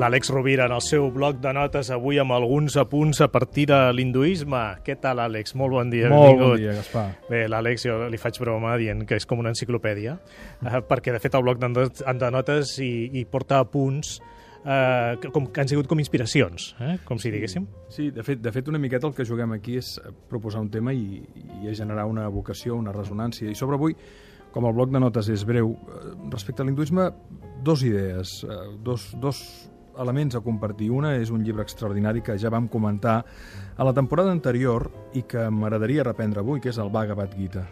L'Àlex Rovira en el seu bloc de notes avui amb alguns apunts a partir de l'hinduisme. Què tal, Àlex? Molt bon dia. Molt benvingut. bon dia, Gaspar. Bé, l'Àlex jo li faig broma dient que és com una enciclopèdia, eh, perquè de fet el bloc de notes, hi, hi porta apunts eh, com, que han sigut com inspiracions, eh? com si diguéssim. Sí, de fet, de fet una miqueta el que juguem aquí és proposar un tema i, i generar una vocació, una resonància. I sobre avui, com el bloc de notes és breu, eh, respecte a l'hinduisme, dos idees, eh, dos, dos elements a compartir. Una és un llibre extraordinari que ja vam comentar a la temporada anterior i que m'agradaria reprendre avui, que és el Bhagavad Gita.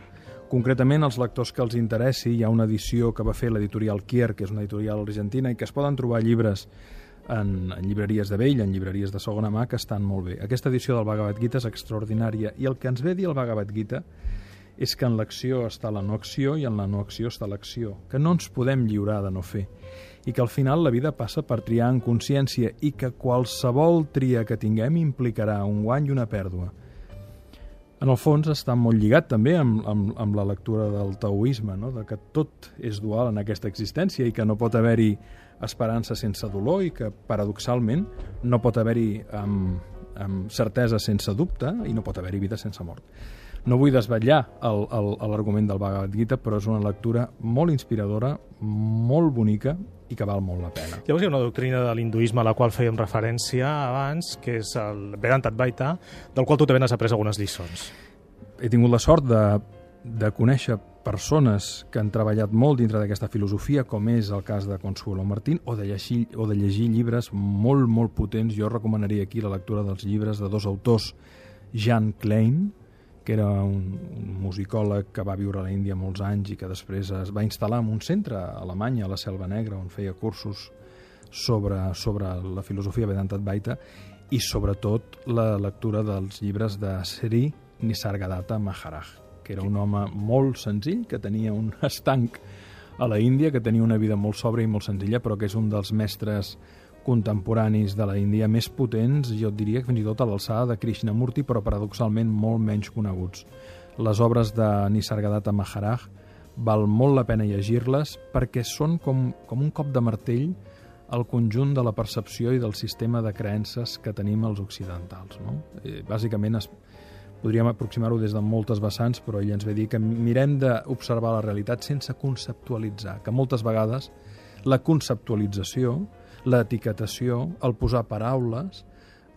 Concretament, als lectors que els interessi, hi ha una edició que va fer l'editorial Kier, que és una editorial argentina, i que es poden trobar llibres en, en llibreries de vell, en llibreries de segona mà, que estan molt bé. Aquesta edició del Bhagavad Gita és extraordinària, i el que ens ve a dir el Bhagavad Gita és que en l'acció està la no acció i en la no acció està l'acció, que no ens podem lliurar de no fer i que al final la vida passa per triar en consciència i que qualsevol tria que tinguem implicarà un guany i una pèrdua. En el fons està molt lligat també amb, amb, amb la lectura del taoisme, no? de que tot és dual en aquesta existència i que no pot haver-hi esperança sense dolor i que, paradoxalment, no pot haver-hi amb, amb certesa sense dubte i no pot haver-hi vida sense mort. No vull desvetllar l'argument del Bhagavad Gita, però és una lectura molt inspiradora, molt bonica i que val molt la pena. Llavors hi ha una doctrina de l'hinduisme a la qual fèiem referència abans, que és el Vedanta Advaita, del qual tu també n'has après algunes lliçons. He tingut la sort de, de conèixer persones que han treballat molt dintre d'aquesta filosofia, com és el cas de Consuelo Martín, o de, llegir, o de llegir llibres molt, molt potents. Jo recomanaria aquí la lectura dels llibres de dos autors, Jan Klein, que era un, un musicòleg que va viure a la Índia molts anys i que després es va instal·lar en un centre a Alemanya, a la Selva Negra, on feia cursos sobre, sobre la filosofia Vedanta Advaita i sobretot la lectura dels llibres de Sri Nisargadatta Maharaj, que era un home molt senzill, que tenia un estanc a la Índia, que tenia una vida molt sobra i molt senzilla, però que és un dels mestres contemporanis de la Índia més potents, jo et diria que fins i tot a l'alçada de Krishnamurti, però paradoxalment molt menys coneguts. Les obres de Nisargadatta Maharaj val molt la pena llegir-les perquè són com, com un cop de martell al conjunt de la percepció i del sistema de creences que tenim els occidentals. No? Eh, bàsicament es, podríem aproximar-ho des de moltes vessants, però ell ens ve dir que mirem d'observar la realitat sense conceptualitzar, que moltes vegades la conceptualització l'etiquetació, el posar paraules,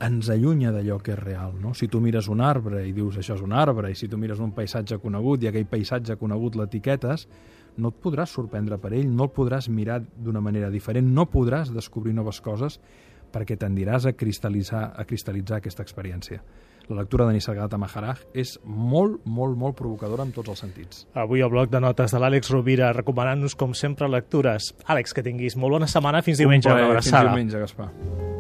ens allunya d'allò que és real. No? Si tu mires un arbre i dius això és un arbre, i si tu mires un paisatge conegut i aquell paisatge conegut l'etiquetes, no et podràs sorprendre per ell, no el podràs mirar d'una manera diferent, no podràs descobrir noves coses perquè tendiràs a cristal·litzar, a cristal·litzar aquesta experiència. La lectura de Nisargadatta Maharaj és molt, molt, molt provocadora en tots els sentits. Avui el bloc de notes de l'Àlex Rovira recomanant-nos, com sempre, lectures. Àlex, que tinguis molt bona setmana. Fins diumenge. Un plaer, una abraçada. Fins diumenge, Gaspar.